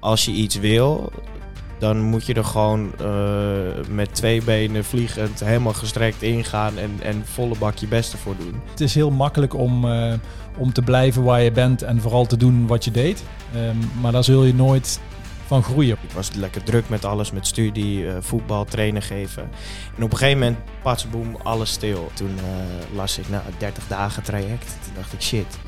Als je iets wil, dan moet je er gewoon uh, met twee benen vliegend helemaal gestrekt ingaan en, en volle bak je beste voor doen. Het is heel makkelijk om, uh, om te blijven waar je bent en vooral te doen wat je deed. Um, maar daar zul je nooit van groeien. Ik was lekker druk met alles, met studie, uh, voetbal, trainen geven. En op een gegeven moment, patsboom, alles stil. Toen las ik, nou, 30 dagen traject. Toen dacht ik, shit,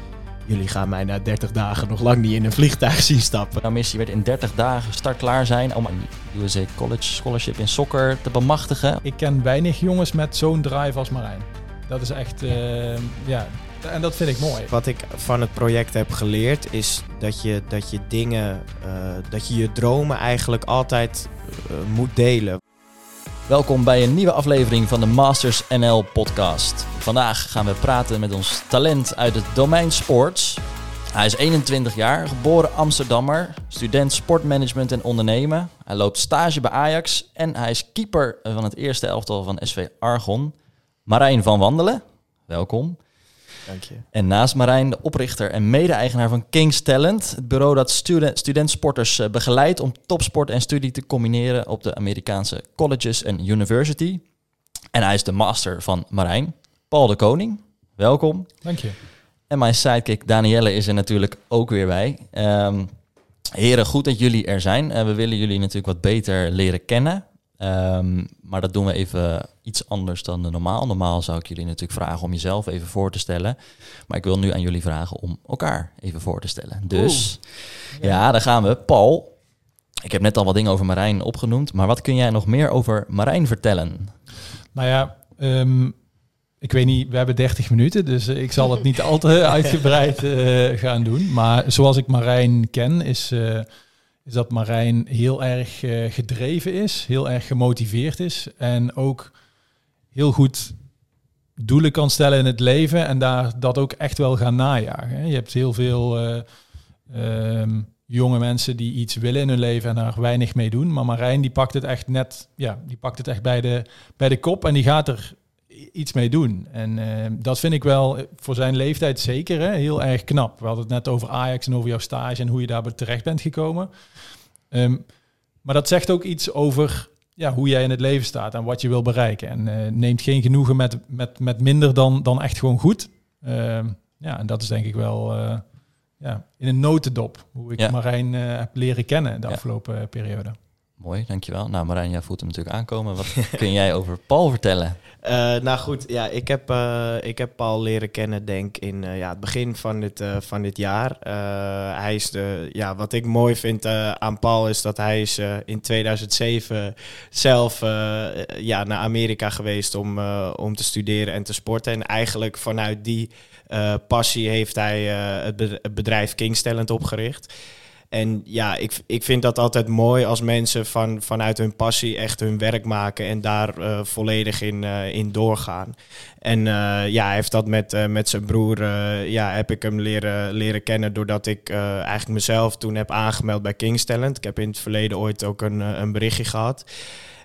jullie gaan mij na 30 dagen nog lang niet in een vliegtuig zien stappen. Jouw missie werd in 30 dagen startklaar zijn om een USA College Scholarship in soccer te bemachtigen. Ik ken weinig jongens met zo'n drive als Marijn. Dat is echt, uh, ja, en dat vind ik mooi. Wat ik van het project heb geleerd is dat je, dat je dingen, uh, dat je je dromen eigenlijk altijd uh, moet delen. Welkom bij een nieuwe aflevering van de Masters NL podcast. Vandaag gaan we praten met ons talent uit het domein sports. Hij is 21 jaar, geboren Amsterdammer, student sportmanagement en ondernemen. Hij loopt stage bij Ajax en hij is keeper van het eerste elftal van SV Argon. Marijn van Wandelen, welkom. Dank je. En naast Marijn de oprichter en mede-eigenaar van Kings Talent. Het bureau dat student, studentsporters eh, begeleidt om topsport en studie te combineren op de Amerikaanse colleges en university. En hij is de master van Marijn, Paul de Koning. Welkom. Dank je. En mijn sidekick Danielle is er natuurlijk ook weer bij. Um, heren, goed dat jullie er zijn. Uh, we willen jullie natuurlijk wat beter leren kennen. Um, maar dat doen we even iets anders dan normaal. Normaal zou ik jullie natuurlijk vragen om jezelf even voor te stellen. Maar ik wil nu aan jullie vragen om elkaar even voor te stellen. Dus ja, ja daar gaan we. Paul, ik heb net al wat dingen over Marijn opgenoemd. Maar wat kun jij nog meer over Marijn vertellen? Nou ja, um, ik weet niet, we hebben 30 minuten, dus ik zal het niet al te uitgebreid uh, gaan doen. Maar zoals ik Marijn ken, is, uh, is dat Marijn heel erg uh, gedreven is, heel erg gemotiveerd is en ook heel goed doelen kan stellen in het leven en daar dat ook echt wel gaan najagen. Je hebt heel veel um, jonge mensen die iets willen in hun leven en daar weinig mee doen. Maar Marijn die pakt het echt net, ja, die pakt het echt bij de, bij de kop en die gaat er iets mee doen. En uh, dat vind ik wel voor zijn leeftijd zeker hè, heel erg knap. We hadden het net over Ajax en over jouw stage en hoe je daar terecht bent gekomen. Um, maar dat zegt ook iets over ja, hoe jij in het leven staat en wat je wil bereiken. En uh, neemt geen genoegen met, met, met minder dan, dan echt gewoon goed. Uh, ja, en dat is denk ik wel uh, ja, in een notendop hoe ik ja. Marijn heb leren kennen de afgelopen ja. periode. Mooi, dankjewel. Nou Marijn, jij voelt hem natuurlijk aankomen. Wat kun jij over Paul vertellen? Uh, nou goed, ja, ik heb, uh, ik heb Paul leren kennen, denk in uh, ja, het begin van dit, van dit jaar. hij is de, ja, wat ik mooi vind aan Paul is dat hij is in 2007 zelf ja, naar Amerika geweest om, om te studeren en te sporten. En eigenlijk vanuit die passie heeft hij het bedrijf Kings opgericht. En ja, ik, ik vind dat altijd mooi als mensen van, vanuit hun passie echt hun werk maken en daar uh, volledig in, uh, in doorgaan. En uh, ja, hij heeft dat met, met zijn broer, ja, heb ik hem leren, leren kennen doordat ik eigenlijk mezelf toen heb aangemeld bij Kings Talent. Ik heb in het verleden ooit ook een, een berichtje gehad.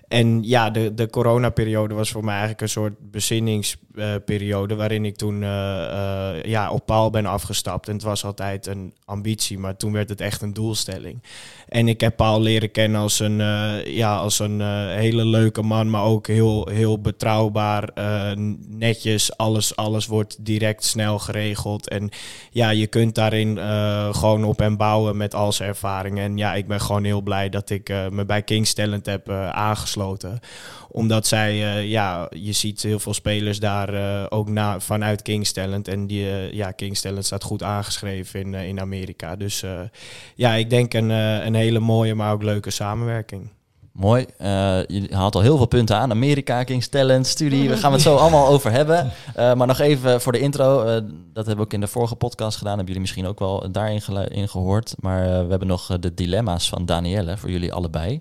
En ja, de, de coronaperiode was voor mij eigenlijk een soort bezinningsperiode. Uh, waarin ik toen uh, uh, ja, op paal ben afgestapt. En het was altijd een ambitie, maar toen werd het echt een doelstelling. En ik heb Paul leren kennen als een, ja, als een hele leuke man, maar ook heel, heel betrouwbaar. netjes, alles, alles wordt direct snel geregeld. En ja, je kunt daarin gewoon op hem bouwen met al zijn ervaringen. En ja, ik ben gewoon heel blij dat ik me bij Kings Talent heb aangesloten omdat zij, uh, ja, je ziet heel veel spelers daar uh, ook na, vanuit Kings Talent. En die, uh, ja, Kings Talent staat goed aangeschreven in, in Amerika. Dus ja, ik denk een, een hele mooie, maar ook leuke samenwerking. Mooi. Uh, je haalt al heel veel punten aan. Amerika, Kings Talent, studie. We gaan het zo allemaal over hebben. Uh, maar nog even voor de intro. Uh, dat hebben we ook in de vorige podcast gedaan. Hebben jullie misschien ook wel daarin in gehoord. Maar we hebben nog de dilemma's van Danielle voor jullie allebei.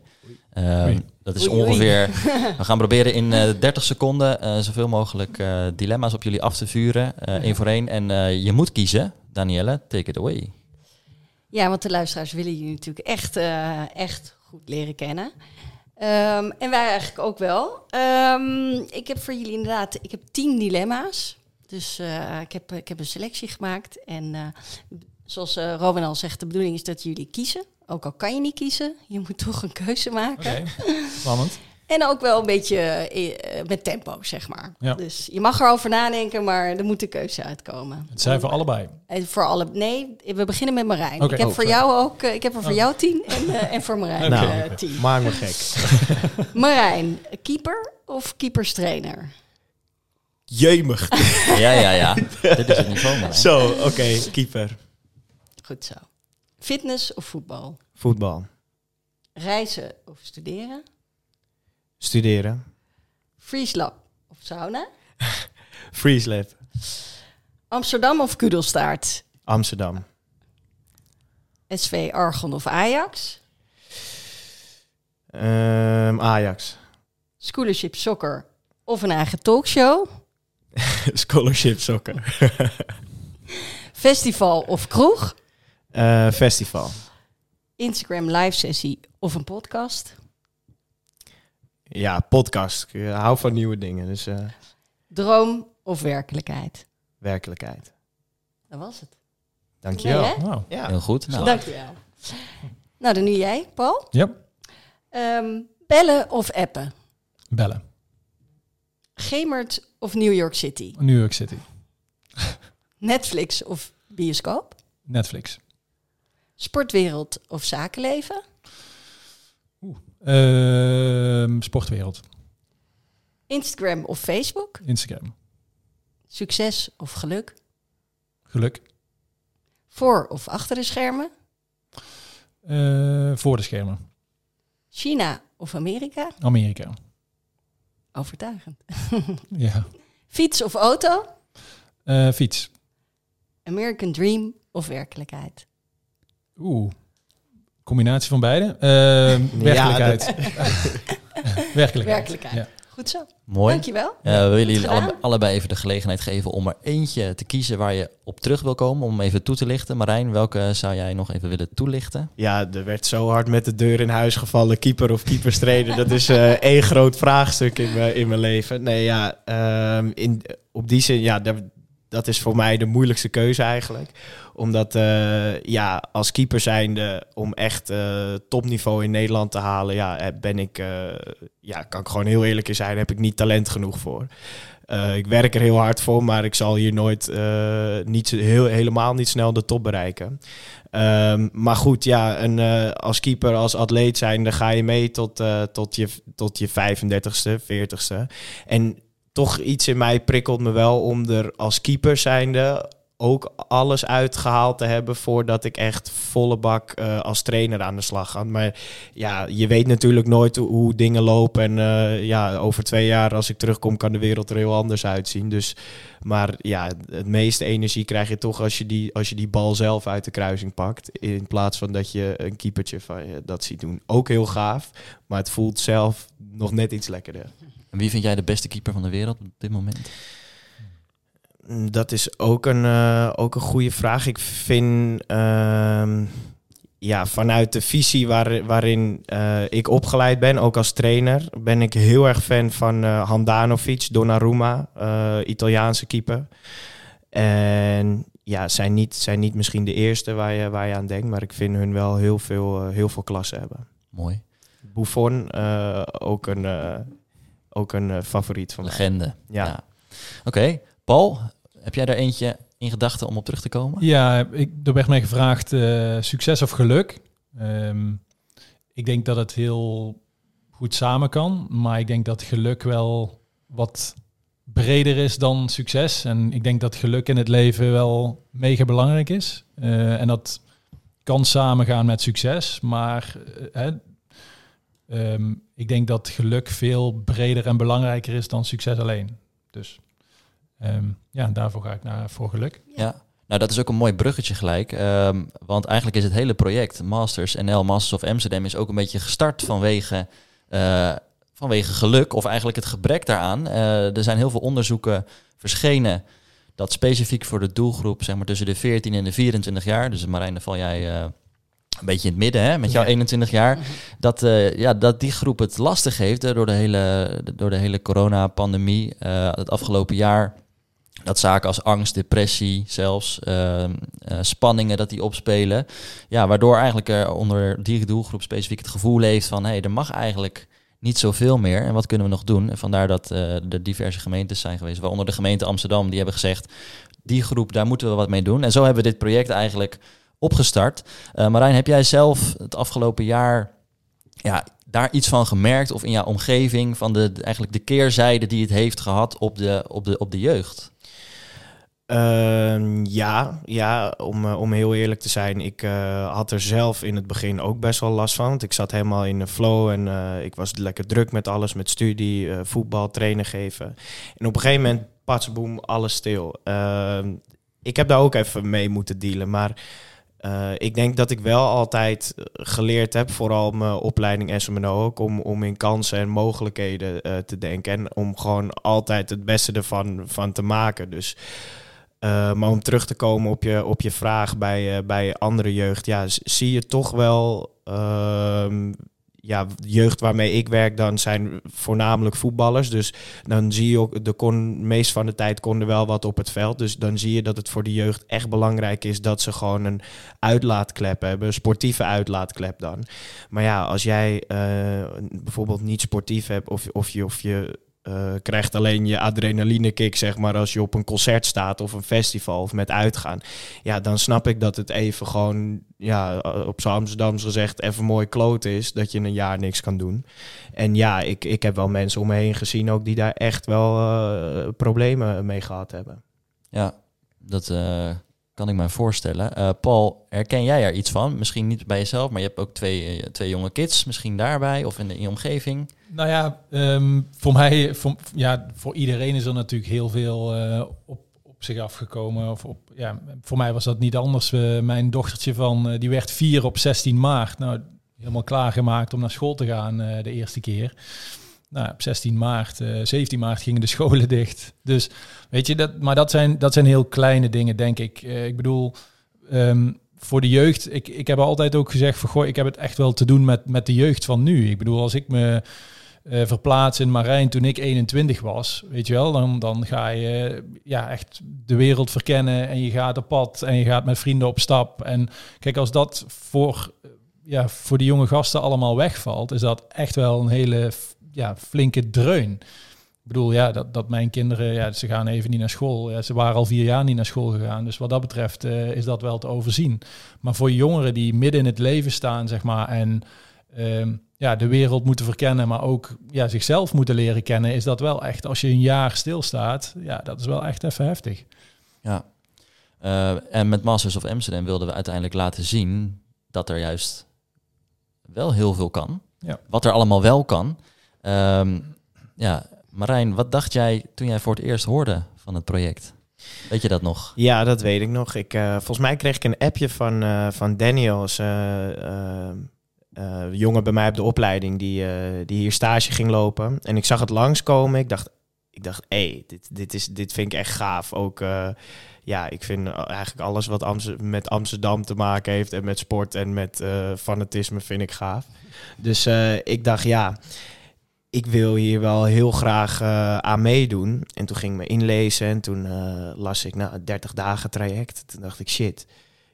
Um, dat is oei, ongeveer. We gaan proberen in 30 seconden zoveel mogelijk dilemma's op jullie af te vuren. één voor één. En je moet kiezen. Danielle, take it away. Ja, want de luisteraars willen jullie natuurlijk echt, echt goed leren kennen. Um, en wij eigenlijk ook wel. Um, ik heb voor jullie inderdaad, ik heb tien dilemma's. Dus uh, ik, heb, ik heb een selectie gemaakt. En uh, zoals uh, Robin al zegt, de bedoeling is dat jullie kiezen. Ook al kan je niet kiezen, je moet toch een keuze maken. Spannend. En ook wel een beetje eh, met tempo, zeg maar. Ja. Dus je mag erover nadenken, maar er moet een keuze uitkomen. Het zijn voor allebei. En voor alle, nee, we beginnen met Marijn. Ik heb Oh, voor sorry. jou ook, eh, ik heb er voor Oh. jou tien en, eh, en voor Marijn Nou, eh, tien. Maak me gek. Marijn, keeper of keeperstrainer? Jemig. Ja, ja, ja. Dit is het niveau? Zo, oké, keeper. Goed zo. Fitness of voetbal? Voetbal. Reizen of studeren? Studeren. Freeze of sauna? Freeze lab. Amsterdam of Kudelstaart? Amsterdam. SV Argon of Ajax? Ehm, Ajax. Scholarship Soccer of een eigen talkshow? Scholarship soccer. Festival of kroeg? Eh, festival. Instagram live sessie of een podcast? Ja, podcast. Ik eh, hou van nieuwe dingen, dus eh, Droom of werkelijkheid? werkelijkheid. Dat was het. Dankjewel. Nee? Wauw. Ja. Heel goed. Nou, Dankjewel. Nou, dan nu jij, Paul. Ja, Ehm, bellen of appen? bellen. Gemert of New York City? New York City. Netflix of bioscoop? Netflix. Sportwereld of zakenleven? Ehm, sportwereld. Instagram of Facebook? Instagram. Succes of geluk? Geluk. Voor of achter de schermen? Eh, voor de schermen. China of Amerika? Amerika. Overtuigend. Ja. Fiets of auto? Eh, fiets. American Dream of werkelijkheid? Oeh. Combinatie van beide. Ehm, werkelijkheid. werkelijkheid. Werkelijkheid. Ja. Goed zo. mooi. Dankjewel. Eh, we willen jullie allebei, even de gelegenheid geven om er eentje te kiezen waar je op terug wil komen, om even toe te lichten. Marijn, welke zou jij nog even willen toelichten? Ja, er werd zo hard met de deur in huis gevallen. Keeper of keeperstrainer. Dat is eh één groot vraagstuk in mijn, in mijn leven. Nee, ja, ehm, in, op die zin, ja, dat, dat is voor mij de moeilijkste keuze eigenlijk. Omdat, eh, ja, als keeper zijnde, om echt eh, topniveau in Nederland te halen, ja, eh, ben ik, eh, ja, kan ik gewoon heel eerlijk in zijn, heb ik niet talent genoeg voor. Ik werk er heel hard voor, maar ik zal hier nooit niet, heel, helemaal niet snel de top bereiken. Ehm, maar goed, ja, een, als keeper, als atleet zijn, dan ga je mee tot, tot, je, tot je 35ste, 40ste. En toch iets in mij prikkelt me wel om er als keeper zijnde ook alles uitgehaald te hebben voordat ik echt volle bak eh, als trainer aan de slag ga. Maar ja, je weet natuurlijk nooit hoe, dingen lopen. En eh, ja, over twee jaar als ik terugkom kan de wereld er heel anders uitzien. Dus, maar ja, het meeste energie krijg je toch als je, die, als je die bal zelf uit de kruising pakt. In plaats van dat je een keepertje van dat ziet doen. Ook heel gaaf, maar het voelt zelf nog net iets lekkerder. En wie vind jij de beste keeper van de wereld op dit moment? Mm, Dat is ook een, eh, ook een goede vraag. Ik vind ehm, ja, vanuit de visie waar, waarin eh, ik opgeleid ben, ook als trainer, ben ik heel erg fan van eh, Handanovic, Donnarumma, Italiaanse keeper. En ja, zijn niet, zijn niet misschien de eerste waar je, waar je aan denkt, maar ik vind hun wel heel veel, heel veel klasse hebben. Mooi. Buffon, ook een, ook een favoriet van mij. Legende. Ja. Oké. Paul, heb jij daar eentje in gedachten om op terug te komen? Ja, ik, er werd mij gevraagd eh, succes of geluk. Ehm, ik denk dat het heel goed samen kan, maar ik denk dat geluk wel wat breder is dan succes. En ik denk dat geluk in het leven wel mega belangrijk is. Eh, en dat kan samengaan met succes, maar eh, ehm, ik denk dat geluk veel breder en belangrijker is dan succes alleen. Dus ehm, ja, daarvoor ga ik naar voor geluk. Ja. Nou, dat is ook een mooi bruggetje gelijk. ehm, want eigenlijk is het hele project Masters NL Masters of Amsterdam is ook een beetje gestart vanwege, eh, vanwege geluk. Of eigenlijk het gebrek daaraan. Eh, er zijn heel veel onderzoeken verschenen dat specifiek voor de doelgroep, zeg maar tussen de 14 en de 24 jaar. Dus Marijn, daar val jij eh, een beetje in het midden, hè, met jouw Ja. 21 jaar. Dat, eh, ja, dat die groep het lastig heeft door de hele, door de hele coronapandemie. het afgelopen jaar dat zaken als angst, depressie, zelfs ehm, eh, spanningen dat die opspelen. Ja, waardoor eigenlijk er onder die doelgroep specifiek het gevoel leeft van hé, hey, er mag eigenlijk niet zoveel meer. En wat kunnen we nog doen? En vandaar dat uh, er diverse gemeentes zijn geweest, waaronder de gemeente Amsterdam, die hebben gezegd, die groep, daar moeten we wat mee doen. En zo hebben we dit project eigenlijk opgestart. Uh, Marijn, heb jij zelf het afgelopen jaar ja, daar iets van gemerkt of in jouw omgeving van de, eigenlijk de keerzijde die het heeft gehad op de, op de, op de jeugd? Uh, ja, ja om, uh, om heel eerlijk te zijn, ik uh, had er zelf in het begin ook best wel last van. Want ik zat helemaal in de flow en uh, ik was lekker druk met alles, met studie, voetbal, trainen geven. En op een gegeven moment, patsboom, alles stil. Ehm, ik heb daar ook even mee moeten dealen, maar ik denk dat ik wel altijd geleerd heb, vooral mijn opleiding SMNO ook, om, om in kansen en mogelijkheden te denken. En om gewoon altijd het beste ervan van te maken. Dus... Uh, maar om terug te komen op je, op je vraag bij, uh, bij andere jeugd, ja, zie je toch wel, uh, ja, jeugd waarmee ik werk, dan zijn voornamelijk voetballers. Dus dan zie je ook, de kon, meest van de tijd kon er wel wat op het veld. Dus dan zie je dat het voor de jeugd echt belangrijk is dat ze gewoon een uitlaatklep hebben, een sportieve uitlaatklep dan. Maar ja, als jij uh, bijvoorbeeld niet sportief hebt of, of je, of je uh, krijgt alleen je adrenaline kick, zeg maar, als je op een concert staat of een festival of met uitgaan. Ja, dan snap ik dat het even gewoon, ja, op z'n Amsterdams gezegd, even mooi kloot is dat je een jaar niks kan doen. En ja, ik, ik heb wel mensen om me heen gezien ook die daar echt wel uh, problemen mee gehad hebben. Ja, dat kan ik me voorstellen. Uh, Paul, herken jij er iets van? Misschien niet bij jezelf, maar je hebt ook twee, twee jonge kids, misschien daarbij of in, de, in omgeving. Nou ja, um, voor mij, voor, ja, voor iedereen is er natuurlijk heel veel uh, op, op zich afgekomen. Of op, ja, voor mij was dat niet anders. Mijn dochtertje van, die werd vier op 16 maart. Nou, helemaal klaargemaakt om naar school te gaan de eerste keer. Nou, op 16 maart, 17 maart gingen de scholen dicht. Dus weet je, dat, maar dat zijn, dat zijn heel kleine dingen, denk ik. ik bedoel, um, voor de jeugd, ik, ik heb altijd ook gezegd van goh, ik heb het echt wel te doen met, met de jeugd van nu. Ik bedoel, als ik me uh, verplaats in Marijn toen ik 21 was, weet je wel, dan, dan ga je ja, echt de wereld verkennen en je gaat op pad en je gaat met vrienden op stap. En kijk, als dat voor, ja, voor de jonge gasten allemaal wegvalt, is dat echt wel een hele ja, flinke dreun. Ik bedoel, ja, dat, dat mijn kinderen, ja, ze gaan even niet naar school. Ja, ze waren al vier jaar niet naar school gegaan. Dus wat dat betreft uh, is dat wel te overzien. Maar voor jongeren die midden in het leven staan, zeg maar, en uh, ja, de wereld moeten verkennen, maar ook ja, zichzelf moeten leren kennen, is dat wel echt, als je een jaar stilstaat, ja, dat is wel echt even heftig. Ja, uh, en met Masters of Amsterdam wilden we uiteindelijk laten zien dat er juist wel heel veel kan. Ja. Wat er allemaal wel kan. Um, ja, Marijn, wat dacht jij toen jij voor het eerst hoorde van het project? Weet je dat nog? Ja, dat weet ik nog. Ik, uh, volgens mij kreeg ik een appje van, uh, van Daniels uh, jongen bij mij op de opleiding die, die hier stage ging lopen. En ik zag het langskomen. Ik dacht, ik dacht, hé, hey, dit, dit, is, dit vind ik echt gaaf. Ook, ja, ik vind eigenlijk alles wat met Amsterdam te maken heeft en met sport en met fanatisme vind ik gaaf. Dus ik dacht, ja, ik wil hier wel heel graag aan meedoen. En toen ging ik me inlezen en toen las ik, nou, 30 dagen traject. Toen dacht ik, shit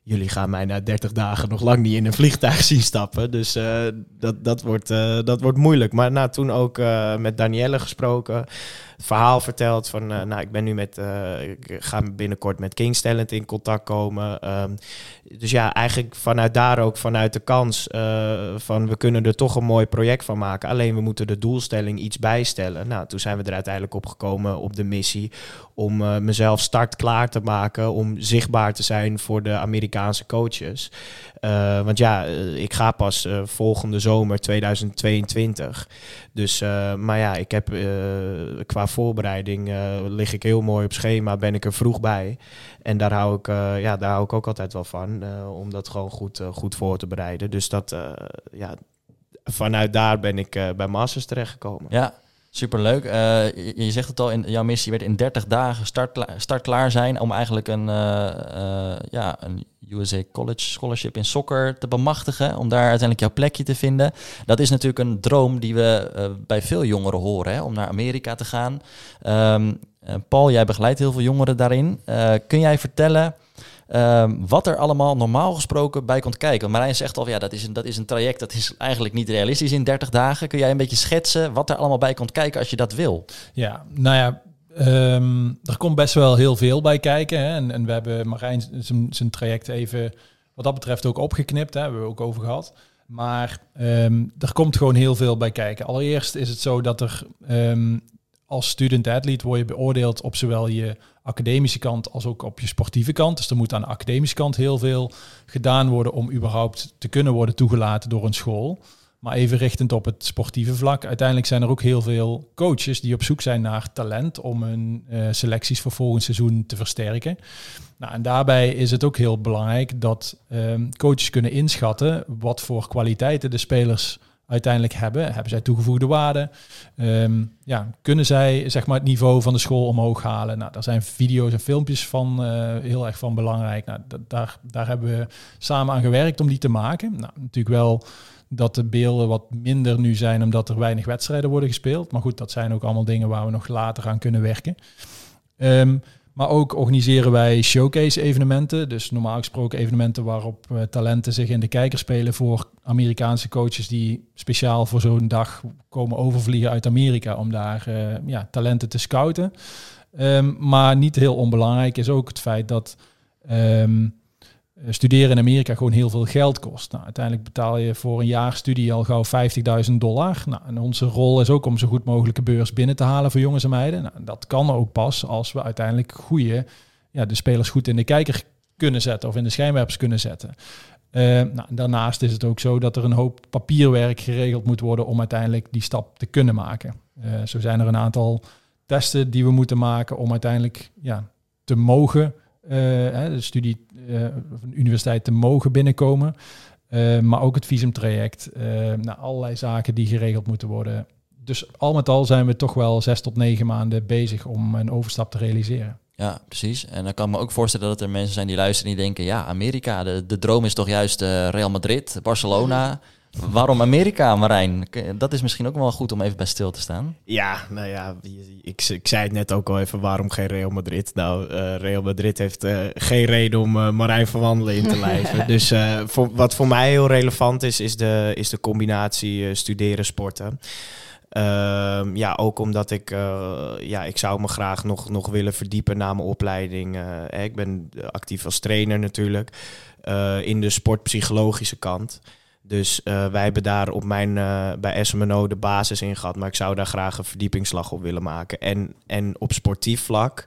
jullie gaan mij na 30 dagen nog lang niet in een vliegtuig zien stappen. Dus uh, dat, dat, wordt, dat wordt moeilijk. Maar nou, toen ook met Danielle gesproken verhaal verteld van, uh, nou, ik ben nu met, uh, ik ga binnenkort met King's in contact komen. Um, dus ja, eigenlijk vanuit daar ook, vanuit de kans uh, van, we kunnen er toch een mooi project van maken. Alleen we moeten de doelstelling iets bijstellen. Nou, toen zijn we er uiteindelijk op gekomen op de missie om mezelf startklaar te maken, om zichtbaar te zijn voor de Amerikaanse coaches. Want ja, ik ga pas volgende zomer 2022. Dus, maar ja, ik heb qua voorbereiding lig ik heel mooi op schema, ben ik er vroeg bij. En daar hou ik, ja, daar hou ik ook altijd wel van, om dat gewoon goed, goed voor te bereiden. Dus dat, ja, vanuit daar ben ik bij Masters terechtgekomen. Ja, Superleuk. Uh, je, je, zegt het al, in jouw missie werd in 30 dagen start, startklaar zijn om eigenlijk een, uh, uh, ja, een USA College Scholarship in soccer te bemachtigen, om daar uiteindelijk jouw plekje te vinden. Dat is natuurlijk een droom die we bij veel jongeren horen, hè, om naar Amerika te gaan. Um, Eh, Paul, jij begeleidt heel veel jongeren daarin. Eh, kun jij vertellen ehm, wat er allemaal normaal gesproken bij komt kijken? Marijn zegt al, ja, dat is, een, dat is een traject dat is eigenlijk niet realistisch in 30 dagen. Kun jij een beetje schetsen wat er allemaal bij komt kijken als je dat wil? Ja, nou ja, ehm, er komt best wel heel veel bij kijken. Hè? En, en we hebben Marijn zijn- traject even wat dat betreft ook opgeknipt. Hè? Hebben we ook over gehad. Maar ehm, er komt gewoon heel veel bij kijken. Allereerst is het zo dat er als student-athlete word je beoordeeld op zowel je academische kant als ook op je sportieve kant. Dus er moet aan de academische kant heel veel gedaan worden om überhaupt te kunnen worden toegelaten door een school. Maar even richtend op het sportieve vlak. Uiteindelijk zijn er ook heel veel coaches die op zoek zijn naar talent om hun eh, selecties voor volgend seizoen te versterken. Nou, en daarbij is het ook heel belangrijk dat ehm, coaches kunnen inschatten wat voor kwaliteiten de spelers uiteindelijk hebben. Hebben zij toegevoegde waarde? Ehm, ja, kunnen zij zeg maar, het niveau van de school omhoog halen? Nou, daar zijn video's en filmpjes van eh, heel erg van belangrijk. Nou, da- daar, daar hebben we samen aan gewerkt om die te maken. Nou, natuurlijk wel dat de beelden wat minder nu zijn omdat er weinig wedstrijden worden gespeeld. Maar goed, dat zijn ook allemaal dingen waar we nog later aan kunnen werken. Ehm, maar ook organiseren wij showcase-evenementen. Dus normaal gesproken evenementen waarop eh, talenten zich in de kijker spelen voor Amerikaanse coaches die speciaal voor zo'n dag komen overvliegen uit Amerika om daar eh, ja, talenten te scouten. Ehm, maar niet heel onbelangrijk is ook het feit dat ehm, eh, studeren in Amerika gewoon heel veel geld kost. Nou, uiteindelijk betaal je voor een jaar studie al gauw 50.000 dollar. Nou, en onze rol is ook om zo goed mogelijke beurs binnen te halen voor jongens en meiden. Nou, dat kan ook pas als we uiteindelijk goede, ja, de spelers goed in de kijker kunnen zetten of in de schijnwerpers kunnen zetten. Eh, nou, daarnaast is het ook zo dat er een hoop papierwerk geregeld moet worden om uiteindelijk die stap te kunnen maken. Eh, zo zijn er een aantal testen die we moeten maken om uiteindelijk ja, te mogen eh, de studie eh, of een universiteit te mogen binnenkomen. Eh, maar ook het visumtraject. eh nou, allerlei zaken die geregeld moeten worden. Dus al met al zijn we toch wel zes tot negen maanden bezig om een overstap te realiseren. Ja, precies. En dan kan ik me ook voorstellen dat er mensen zijn die luisteren en die denken... ja, Amerika, de, de droom is toch juist eh, Real Madrid, Barcelona. Waarom Amerika, Marijn? Dat is misschien ook wel goed om even bij stil te staan. Ja, nou ja, ik, ik zei het net ook al even, waarom geen Real Madrid? Nou, eh, Real Madrid heeft eh, geen reden om eh, Marijn van Wandelen in te lijven. dus voor, wat voor mij heel relevant is, is de, is de combinatie studeren, sporten. Ehm, ja, ook omdat ik, ja, ik zou me graag nog, nog willen verdiepen na mijn opleiding. Hè, ik ben actief als trainer natuurlijk, in de sportpsychologische kant. Dus eh, wij hebben daar op mijn, eh, bij SMNO de basis in gehad. Maar ik zou daar graag een verdiepingsslag op willen maken. En, en op sportief vlak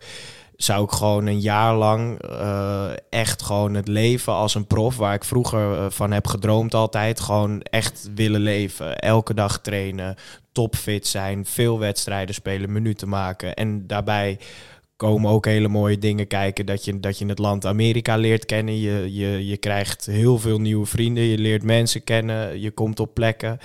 zou ik gewoon een jaar lang eh, echt gewoon het leven als een prof... waar ik vroeger van heb gedroomd altijd, gewoon echt willen leven. Elke dag trainen, topfit zijn, veel wedstrijden spelen, minuten maken. En daarbij komen ook hele mooie dingen kijken. Dat je, dat je het land Amerika leert kennen. Je, je, je krijgt heel veel nieuwe vrienden. Je leert mensen kennen. Je komt op plekken.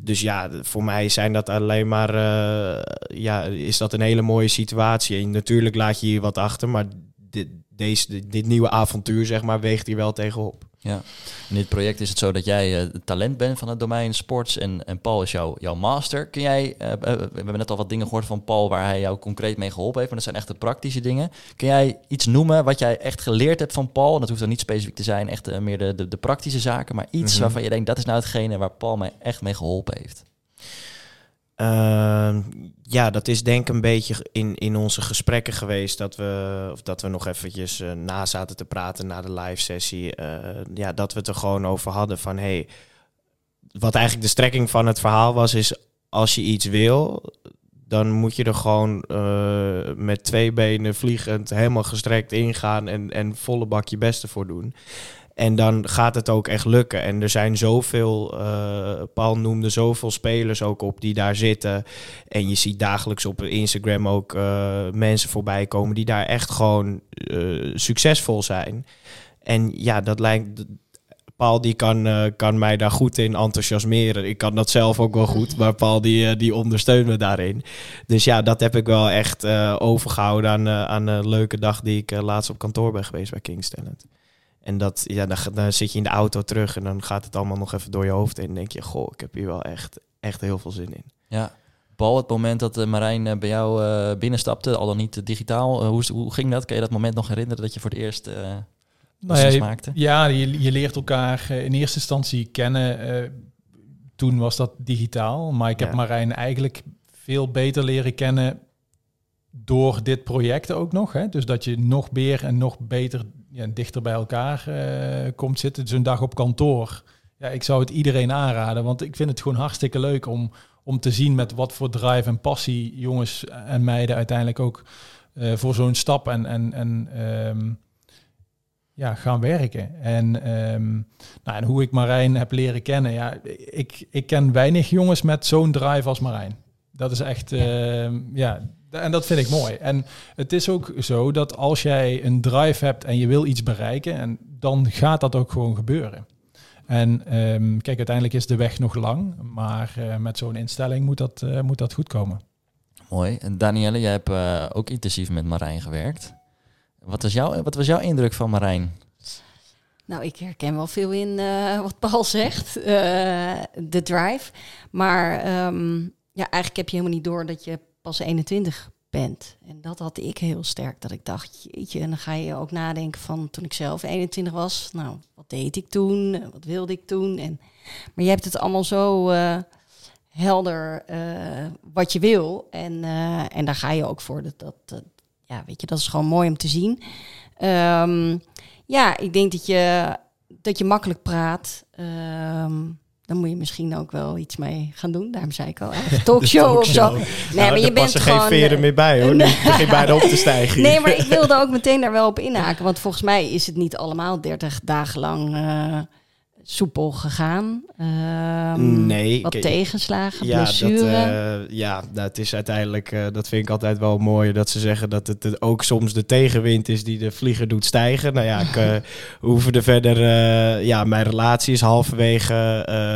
Dus ja, voor mij zijn dat alleen maar. eh, ja, is dat een hele mooie situatie. En natuurlijk laat je hier wat achter. Maar dit, deze, dit nieuwe avontuur, zeg maar, weegt hier wel tegenop. Ja. In dit project is het zo dat jij het talent bent van het domein sports en, en Paul is jouw, jouw master. Kun jij, eh, eh, we hebben net al wat dingen gehoord van Paul waar hij jou concreet mee geholpen heeft, maar dat zijn echt de praktische dingen. Kun jij iets noemen wat jij echt geleerd hebt van Paul? Dat hoeft dan niet specifiek te zijn, echt meer de, de, de praktische zaken, maar iets Mhm. waarvan je denkt dat is nou hetgene waar Paul mij echt mee geholpen heeft. Ehm, ja, dat is denk ik een beetje in, in onze gesprekken geweest dat we, of dat we nog eventjes eh, na zaten te praten na de live sessie. eh, ja, dat we het er gewoon over hadden van hey, wat eigenlijk de strekking van het verhaal was, is als je iets wil, dan moet je er gewoon eh, met twee benen vliegend helemaal gestrekt ingaan en, en volle bak je beste voor doen. En dan gaat het ook echt lukken. En er zijn zoveel, eh, Paul noemde zoveel spelers ook op die daar zitten. En je ziet dagelijks op Instagram ook eh, mensen voorbij komen die daar echt gewoon eh, succesvol zijn. En ja, dat lijkt. Paul die kan, kan mij daar goed in enthousiasmeren. Ik kan dat zelf ook wel goed, maar Paul die, die ondersteunt me daarin. Dus ja, dat heb ik wel echt eh, overgehouden aan, aan een leuke dag die ik laatst op kantoor ben geweest bij King's. En dat, ja, dan, dan zit je in de auto terug en dan gaat het allemaal nog even door je hoofd heen. En denk je, goh, ik heb hier wel echt, echt heel veel zin in. Ja. Paul, het moment dat uh, Marijn uh, bij jou uh, binnenstapte, al dan niet digitaal, hoe, hoe ging dat? Kan je dat moment nog herinneren dat je voor het eerst nou ja, maakte? Ja, je, je leert elkaar in eerste instantie kennen. toen was dat digitaal, maar ik heb Marijn eigenlijk veel beter leren kennen door dit project ook nog. Hè? Dus dat je nog meer en nog beter ja, dichter bij elkaar komt zitten. Dus een dag op kantoor. Ja, ik zou het iedereen aanraden, want ik vind het gewoon hartstikke leuk om om te zien met wat voor drive en passie jongens en meiden uiteindelijk ook uh, voor zo'n stap en, en, en um, ja, gaan werken. En, um, nou, en hoe ik Marijn heb leren kennen, ja, ik, ik ken weinig jongens met zo'n drive als Marijn. Dat is echt, uh, ja, en dat vind ik mooi. En het is ook zo dat als jij een drive hebt en je wil iets bereiken, en dan gaat dat ook gewoon gebeuren. En um, kijk, uiteindelijk is de weg nog lang, maar uh, met zo'n instelling moet dat, uh, moet dat goed komen. Mooi. En Danielle, jij hebt uh, ook intensief met Marijn gewerkt. Wat was, jouw, wat was jouw indruk van Marijn? Nou, ik herken wel veel in wat Paul zegt, de drive. Maar um, ja, eigenlijk heb je helemaal niet door dat je pas 21 bent. En dat had ik heel sterk. Dat ik dacht, jeetje, en dan ga je ook nadenken van toen ik zelf 21 was. Nou, wat deed ik toen? Wat wilde ik toen? En, maar je hebt het allemaal zo uh, helder uh, wat je wil. En, uh, en daar ga je ook voor. Dat, dat, ja, weet je, dat is gewoon mooi om te zien. Um, ja, ik denk dat je, dat je makkelijk praat. Um, dan moet je misschien ook wel iets mee gaan doen. Daarom zei ik al, hè? talkshow of zo. Nee, nou, maar je bent er geen veren eh, meer bij hoor. Nu begin bijna op te stijgen. Nee, maar ik wilde ook meteen daar wel op inhaken. Want volgens mij is het niet allemaal 30 dagen lang uh, soepel gegaan. Um, nee. Wat tegenslagen, ja, blessure. Dat, uh, ja, nou, het is uiteindelijk, uh, dat vind ik altijd wel mooi, dat ze zeggen dat het ook soms de tegenwind is die de vlieger doet stijgen. Nou ja, ik uh, hoef er verder, ja, mijn relatie is halverwege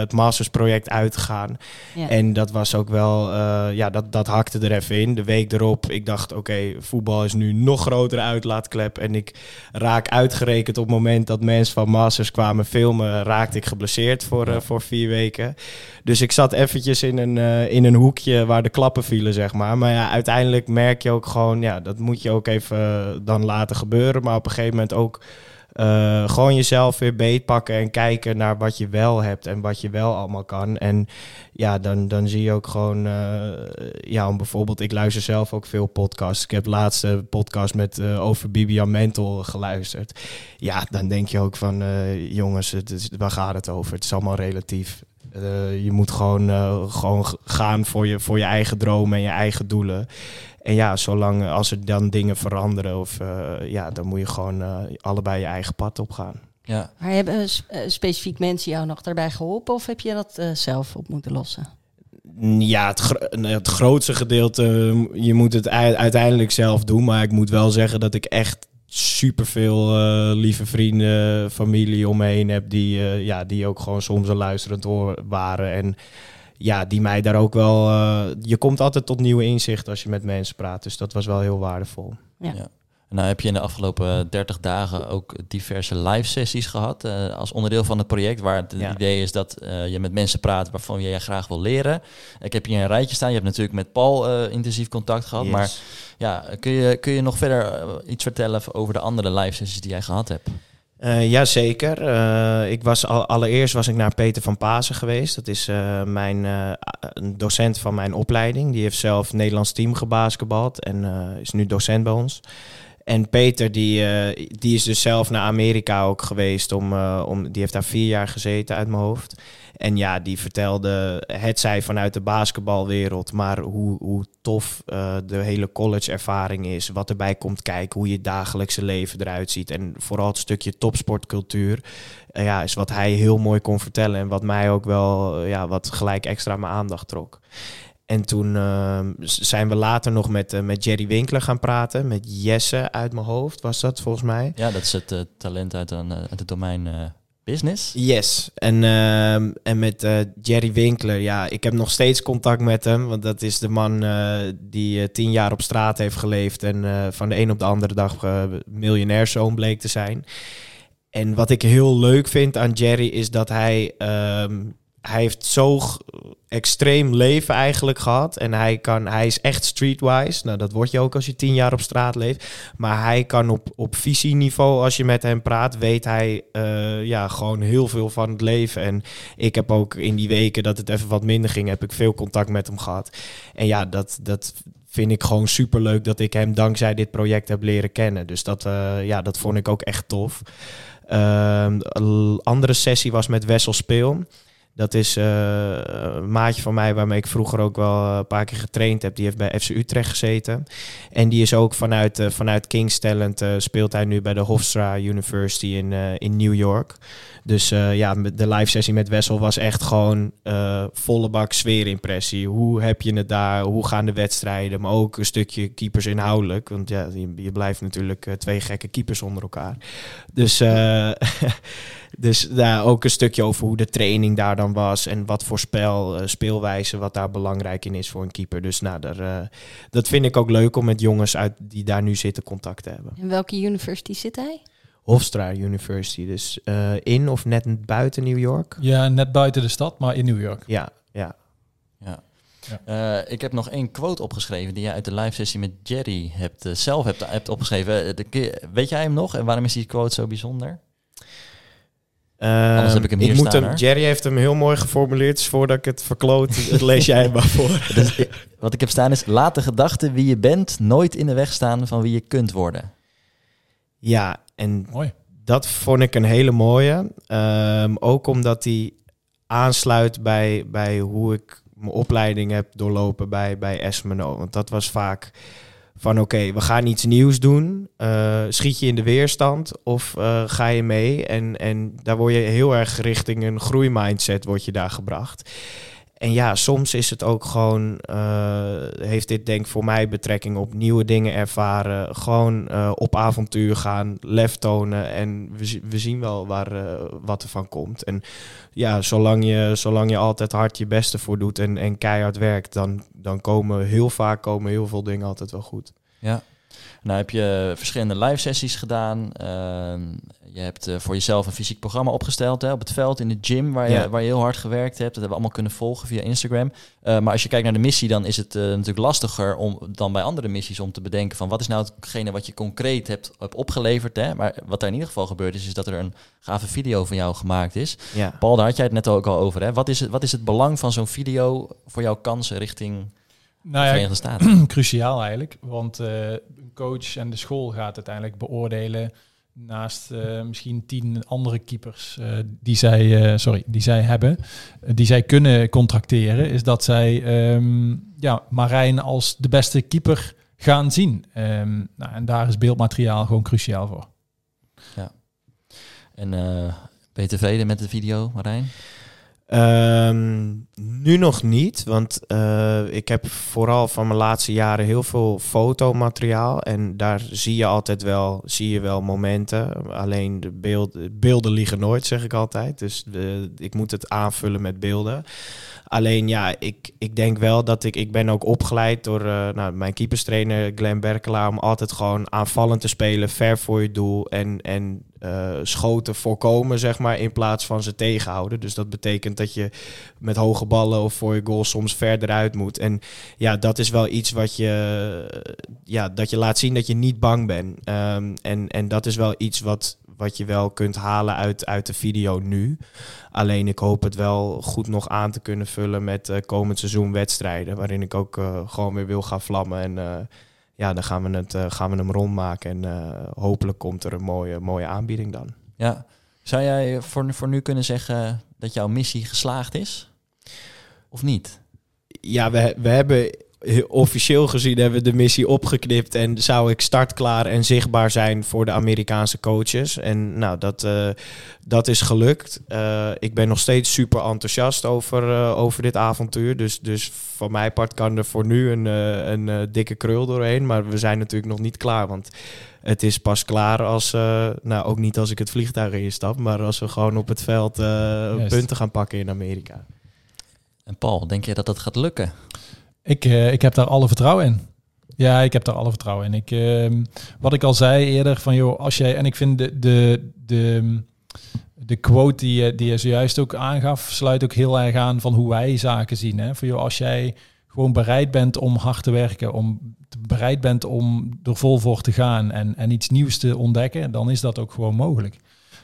het mastersproject uitgegaan. Ja. En dat was ook wel, ja, dat, dat hakte er even in. De week erop, ik dacht, oké, okay, voetbal is nu nog grotere uitlaatklep. En ik raak uitgerekend op het moment dat mensen van masters kwamen filmen, raakte ik geblesseerd voor, voor vier weken. Dus ik zat eventjes in een, uh, in een hoekje waar de klappen vielen, zeg maar. Maar ja, uiteindelijk merk je ook gewoon, ja, dat moet je ook even uh, dan laten gebeuren. Maar op een gegeven moment ook uh, gewoon jezelf weer beetpakken en kijken naar wat je wel hebt en wat je wel allemaal kan. En ja, dan, dan zie je ook gewoon, uh, ja, bijvoorbeeld, ik luister zelf ook veel podcasts. Ik heb laatste podcast met uh, over Bibian Mental geluisterd. Ja, dan denk je ook van, jongens, het waar gaat het over? Het is allemaal relatief. Je moet gewoon, gewoon gaan voor je, voor je eigen dromen en je eigen doelen. En ja, zolang als er dan dingen veranderen, of, uh, ja, dan moet je gewoon uh, allebei je eigen pad op gaan. Ja. Maar hebben specifiek mensen jou nog daarbij geholpen of heb je dat zelf op moeten lossen? Ja, het, gro het grootste gedeelte, je moet het uiteindelijk zelf doen. Maar ik moet wel zeggen dat ik echt superveel uh, lieve vrienden, familie om me heen heb die, uh, ja, die ook gewoon soms een luisterend oor waren. En ja, die mij daar ook wel. Uh, je komt altijd tot nieuwe inzichten als je met mensen praat. Dus dat was wel heel waardevol. Ja. ja. Nou heb je in de afgelopen 30 dagen ook diverse live sessies gehad uh, als onderdeel van het project, waar het idee is dat uh, je met mensen praat waarvan je graag wil leren. Ik heb hier een rijtje staan. Je hebt natuurlijk met Paul intensief contact gehad, yes. maar ja, kun je, kun je nog verder iets vertellen over de andere live sessies die jij gehad hebt? Uh, Jazeker. Uh, ik was al, allereerst was ik naar Peter van Pasen geweest. Dat is uh, mijn een docent van mijn opleiding. Die heeft zelf Nederlands team gebasketbald en is nu docent bij ons. En Peter, die, die is dus zelf naar Amerika ook geweest. Om, om, die heeft daar vier jaar gezeten uit mijn hoofd. En ja, die vertelde het zij vanuit de basketbalwereld, maar hoe, hoe tof uh, de hele college-ervaring is, wat erbij komt kijken, hoe je dagelijkse leven eruit ziet. En vooral het stukje topsportcultuur, ja, is wat hij heel mooi kon vertellen en wat mij ook wel, ja, wat gelijk extra mijn aandacht trok. En toen ehm, zijn we later nog met, met Jerry Winkler gaan praten, met Jesse uit mijn hoofd, was dat volgens mij. Ja, dat is het talent uit, een, uit het domein business. Yes. En, uh, en met Jerry Winkler, ja, ik heb nog steeds contact met hem. Want dat is de man die tien jaar op straat heeft geleefd. En van de een op de andere dag miljonairszoon bleek te zijn. En wat ik heel leuk vind aan Jerry is dat hij. Um, hij heeft zo extreem leven eigenlijk gehad. En hij, kan, hij is echt streetwise. Nou, dat word je ook als je tien jaar op straat leeft. Maar hij kan op, op visieniveau, als je met hem praat, weet hij eh, ja, gewoon heel veel van het leven. En ik heb ook in die weken dat het even wat minder ging, heb ik veel contact met hem gehad. En ja, dat, dat vind ik gewoon super leuk dat ik hem dankzij dit project heb leren kennen. Dus dat, uh, ja, dat vond ik ook echt tof. Een andere sessie was met Wessel Speel. Dat is uh, een maatje van mij waarmee ik vroeger ook wel een paar keer getraind heb. Die heeft bij FC Utrecht gezeten. En die is ook vanuit, uh, vanuit King's Talent speelt hij nu bij de Hofstra University in, in New York. Dus ja, de live sessie met Wessel was echt gewoon volle bak sfeerimpressie. Hoe heb je het daar? Hoe gaan de wedstrijden? Maar ook een stukje keepers inhoudelijk. Want ja, je, je blijft natuurlijk twee gekke keepers onder elkaar. Dus... Dus daar ook een stukje over hoe de training daar dan was en wat voor spel, uh, speelwijze, wat daar belangrijk in is voor een keeper. Dus nou, daar, uh, dat vind ik ook leuk om met jongens uit die daar nu zitten contact te hebben. En welke university zit hij? Hofstra University, dus uh, in of net buiten New York? Ja, net buiten de stad, maar in New York. Ja, ja. ja. Ja. Uh, ik heb nog één quote opgeschreven die je uit de live sessie met Jerry hebt, uh, zelf hebt, hebt opgeschreven. De, weet jij hem nog en waarom is die quote zo bijzonder? Uh, Anders heb ik hem hier ik moet staan, hem. Jerry heeft hem heel mooi geformuleerd. Dus voordat ik het verkloot, het lees jij hem maar voor. Dus, wat ik heb staan is: laat de gedachte wie je bent nooit in de weg staan van wie je kunt worden. Ja, en Mooi. dat vond ik een hele mooie. Um, ook omdat hij aansluit bij, bij hoe ik mijn opleiding heb doorlopen bij, bij Esmeno. Want dat was vaak van oké, we gaan iets nieuws doen. Uh, schiet je in de weerstand of uh, ga je mee? En, en daar word je heel erg richting een groeimindset word je daar gebracht. En ja, soms is het ook gewoon, uh, heeft dit denk voor mij betrekking op nieuwe dingen ervaren. Gewoon op avontuur gaan, lef tonen en we, we zien wel waar, wat er van komt. En ja, zolang je, zolang je altijd hard je beste voor doet en, en keihard werkt, dan, dan komen heel vaak komen heel veel dingen altijd wel goed. Ja. Nou heb je verschillende live sessies gedaan. Uh, je hebt uh, voor jezelf een fysiek programma opgesteld hè, op het veld in de gym, waar je, Ja. waar je heel hard gewerkt hebt. Dat hebben we allemaal kunnen volgen via Instagram. Uh, maar als je kijkt naar de missie, dan is het uh, natuurlijk lastiger om dan bij andere missies om te bedenken van wat is nou hetgene wat je concreet hebt, hebt opgeleverd. Hè? Maar wat er in ieder geval gebeurd is, is dat er een gave video van jou gemaakt is. Ja. Paul, daar had jij het net ook al over. Hè? Wat, is het, wat is het belang van zo'n video voor jouw kansen richting Nou ja, Verenigde Staten? cruciaal eigenlijk. Want uh, een coach en de school gaat uiteindelijk beoordelen naast uh, misschien tien andere keepers uh, die, zij, uh, sorry, die zij hebben, die zij kunnen contracteren, is dat zij um, ja, Marijn als de beste keeper gaan zien. Um, nou, en daar is beeldmateriaal gewoon cruciaal voor. Ja. En ben je tevreden met de video, Marijn? Um, nu nog niet, want uh, ik heb vooral van mijn laatste jaren heel veel fotomateriaal. En daar zie je altijd wel, zie je wel momenten. Alleen de beeld, beelden liegen nooit, zeg ik altijd. Dus ik moet het aanvullen met beelden. Alleen ja, ik, ik denk wel dat ik... Ik ben ook opgeleid door uh, nou, mijn keeperstrainer Glenn Berkelaar... om altijd gewoon aanvallend te spelen, ver voor je doel... en, en uh, schoten voorkomen, zeg maar, in plaats van ze tegenhouden. Dus dat betekent dat je met hoge ballen of voor je goal soms verder uit moet. En ja, dat is wel iets wat je... Ja, dat je laat zien dat je niet bang bent. Um, en, en dat is wel iets wat wat je wel kunt halen uit, uit de video nu. Alleen ik hoop het wel goed nog aan te kunnen vullen met uh, komend seizoen wedstrijden. Waarin ik ook uh, gewoon weer wil gaan vlammen. En ja, dan gaan we, het, gaan we hem rondmaken. En hopelijk komt er een mooie, mooie aanbieding dan. Ja. Zou jij voor, voor nu kunnen zeggen dat jouw missie geslaagd is? Of niet? Ja, we, we hebben officieel gezien hebben we de missie opgeknipt en zou ik startklaar en zichtbaar zijn voor de Amerikaanse coaches. En nou, dat, uh, dat is gelukt. Uh, ik ben nog steeds super enthousiast over, uh, over dit avontuur. Dus, dus van mijn part kan er voor nu een, een dikke krul doorheen. Maar we zijn natuurlijk nog niet klaar, want het is pas klaar als, nou ook niet als ik het vliegtuig instap, maar als we gewoon op het veld punten gaan pakken in Amerika. En Paul, denk je dat dat gaat lukken? Ik, uh, ik heb daar alle vertrouwen in. Ja, ik heb daar alle vertrouwen in. Ik, uh, wat ik al zei eerder, van joh, als jij. En ik vind de, de, de, de quote die je, die je zojuist ook aangaf, sluit ook heel erg aan van hoe wij zaken zien. Hè? Voor jou, als jij gewoon bereid bent om hard te werken, om bereid bent om er vol voor te gaan en, en iets nieuws te ontdekken, dan is dat ook gewoon mogelijk.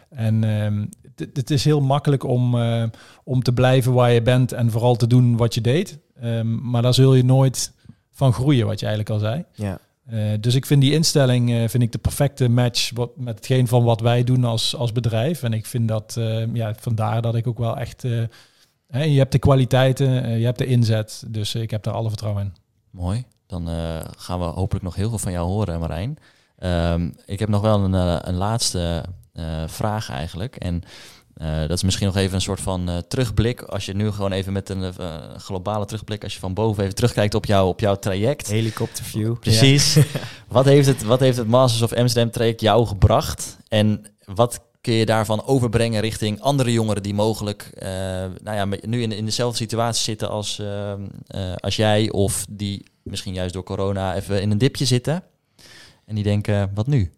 En ehm, het is heel makkelijk om, uh, om te blijven waar je bent en vooral te doen wat je deed. Um, maar daar zul je nooit van groeien, wat je eigenlijk al zei. Ja. Uh, dus ik vind die instelling uh, vind ik de perfecte match wat, met hetgeen van wat wij doen als, als bedrijf. En ik vind dat, ja, vandaar dat ik ook wel echt... Hè, je hebt de kwaliteiten, je hebt de inzet. Dus ik heb daar alle vertrouwen in. Mooi. Dan gaan we hopelijk nog heel veel van jou horen, Marijn. Um, ik heb nog wel een, een laatste vraag eigenlijk. En uh, dat is misschien nog even een soort van uh, terugblik. Als je nu gewoon even met een globale terugblik, als je van boven even terugkijkt op, jou, op jouw traject. Helikopterview. Precies. wat, heeft het, wat heeft het Masters of Amsterdam traject jou gebracht? En wat kun je daarvan overbrengen richting andere jongeren die mogelijk nou ja, nu in, in dezelfde situatie zitten als, als jij, of die misschien juist door corona even in een dipje zitten en die denken, wat nu?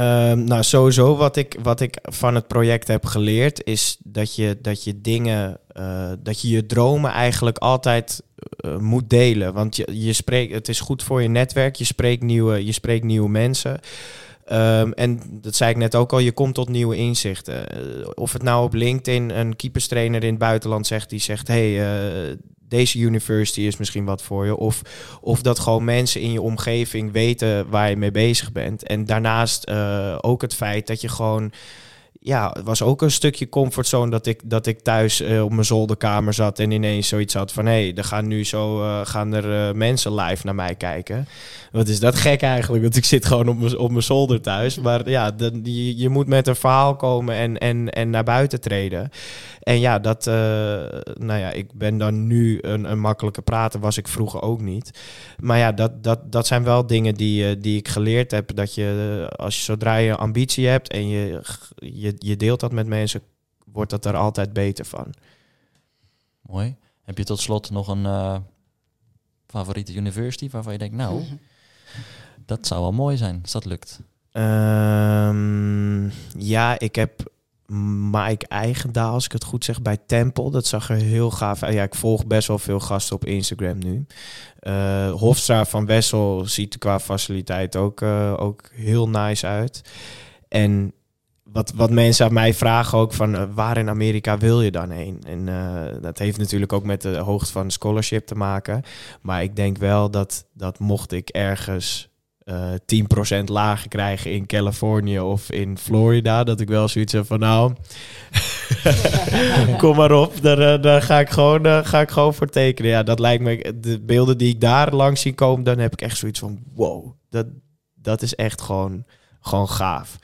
Um, nou, sowieso wat ik, wat ik van het project heb geleerd is dat je, dat je dingen, uh, dat je je dromen eigenlijk altijd uh, moet delen. Want je, je spreekt, het is goed voor je netwerk, je spreekt nieuwe, je spreekt nieuwe mensen. Um, en dat zei ik net ook al, je komt tot nieuwe inzichten. Uh, of het nou op LinkedIn een keeperstrainer in het buitenland zegt, die zegt: hey, deze university is misschien wat voor je. Of, of dat gewoon mensen in je omgeving weten waar je mee bezig bent. En daarnaast uh, ook het feit dat je gewoon ja, het was ook een stukje comfortzone dat ik, dat ik thuis uh, op mijn zolderkamer zat en ineens zoiets had van hé, hey, er gaan nu zo uh, gaan er uh, mensen live naar mij kijken. Wat is dat gek eigenlijk? Want ik zit gewoon op mijn, op mijn zolder thuis. Maar ja, je moet met een verhaal komen en, en, en naar buiten treden. En ja, dat, nou ja, ik ben dan nu een, een makkelijke prater, was ik vroeger ook niet. Maar ja, dat, dat, dat zijn wel dingen die, die ik geleerd heb. Dat je, als je zodra je ambitie hebt en je, je je, deelt dat met mensen, wordt dat er altijd beter van. Mooi. Heb je tot slot nog een uh, favoriete university waarvan je denkt, nou, dat zou wel mooi zijn als dat lukt? Um, ja, ik heb Mike Eigendaal, als ik het goed zeg, bij Temple. Dat zag er heel gaaf uit. Ja, ik volg best wel veel gasten op Instagram nu. Uh, Hofstra van Wessel ziet qua faciliteit ook, uh, ook heel nice uit. En wat, wat mensen aan mij vragen ook van uh, waar in Amerika wil je dan heen? En uh, dat heeft natuurlijk ook met de hoogte van scholarship te maken. Maar ik denk wel dat, dat mocht ik ergens uh, eh, 10% lager krijgen in Californië of in Florida, dat ik wel zoiets heb van nou, kom maar op, daar, daar ga, ik gewoon, ga ik gewoon voor tekenen. Ja, dat lijkt me, de beelden die ik daar langs zie komen, dan heb ik echt zoiets van wow, dat, dat is echt gewoon, gewoon gaaf.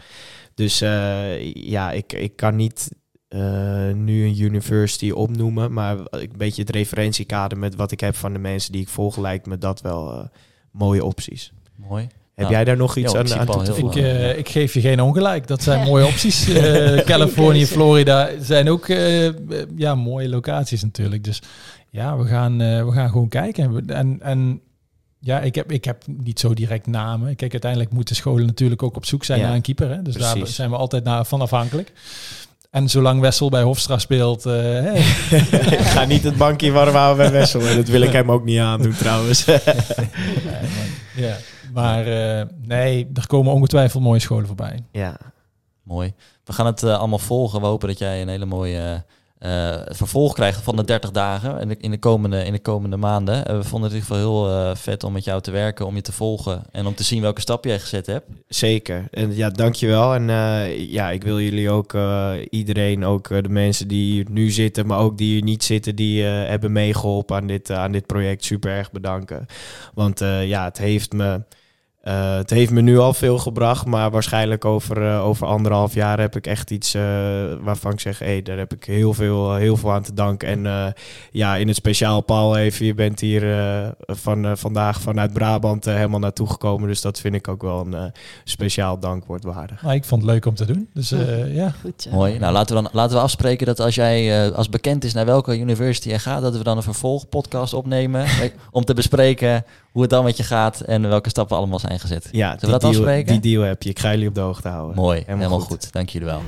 Dus uh, ja, ik, ik kan niet uh, nu een university opnoemen, maar een beetje het referentiekader met wat ik heb van de mensen die ik volg, lijkt me dat wel uh, mooie opties. Mooi. Heb nou, jij daar nog iets aan, aan toe te voegen? Ik, uh, ik, geef je geen ongelijk. Dat zijn mooie opties. Uh, Californië, Florida zijn ook uh, ja, mooie locaties natuurlijk. Dus ja, we gaan, we gaan gewoon kijken. En, en ja, ik heb, ik heb niet zo direct namen. Kijk, uiteindelijk moeten scholen natuurlijk ook op zoek zijn naar een keeper. Hè? Dus daar zijn we altijd naar, van afhankelijk. En zolang Wessel bij Hofstra speelt... Uh, ik ga niet het bankje warm houden bij Wessel. En dat wil ik hem ook niet aandoen trouwens. ja, maar uh, nee, er komen ongetwijfeld mooie scholen voorbij. Ja. Mooi. We gaan het uh, allemaal volgen. We hopen dat jij een hele mooie uh, vervolg krijgen van de 30 dagen de, in de, komende, in de komende maanden. Uh, we vonden het in ieder geval heel uh, vet om met jou te werken, om je te volgen en om te zien welke stap jij gezet hebt. Zeker. En ja, dankjewel. En ja, ik wil jullie ook, iedereen, ook de mensen die hier nu zitten, maar ook die hier niet zitten, die hebben meegeholpen aan dit, aan dit project, super erg bedanken. Want ja, het heeft me uh, het heeft me nu al veel gebracht, maar waarschijnlijk over, uh, over anderhalf jaar heb ik echt iets uh, waarvan ik zeg, hé, hey, daar heb ik heel veel, heel veel aan te danken. En ja, in het speciaal, Paul, even, je bent hier van, vandaag vanuit Brabant helemaal naartoe gekomen. Dus dat vind ik ook wel een speciaal dankwoord waardig. Nou, ik vond het leuk om te doen. Dus ja. Goed, Mooi. Nou, laten we dan laten we afspreken dat als jij, als bekend is naar welke university je gaat, dat we dan een vervolgpodcast opnemen om te bespreken hoe het dan met je gaat en welke stappen allemaal zijn gezet. Ja, Zullen we dat deal, afspreken? Die deal heb je. Ik ga jullie op de hoogte houden. Mooi, helemaal, goed. Dank jullie wel.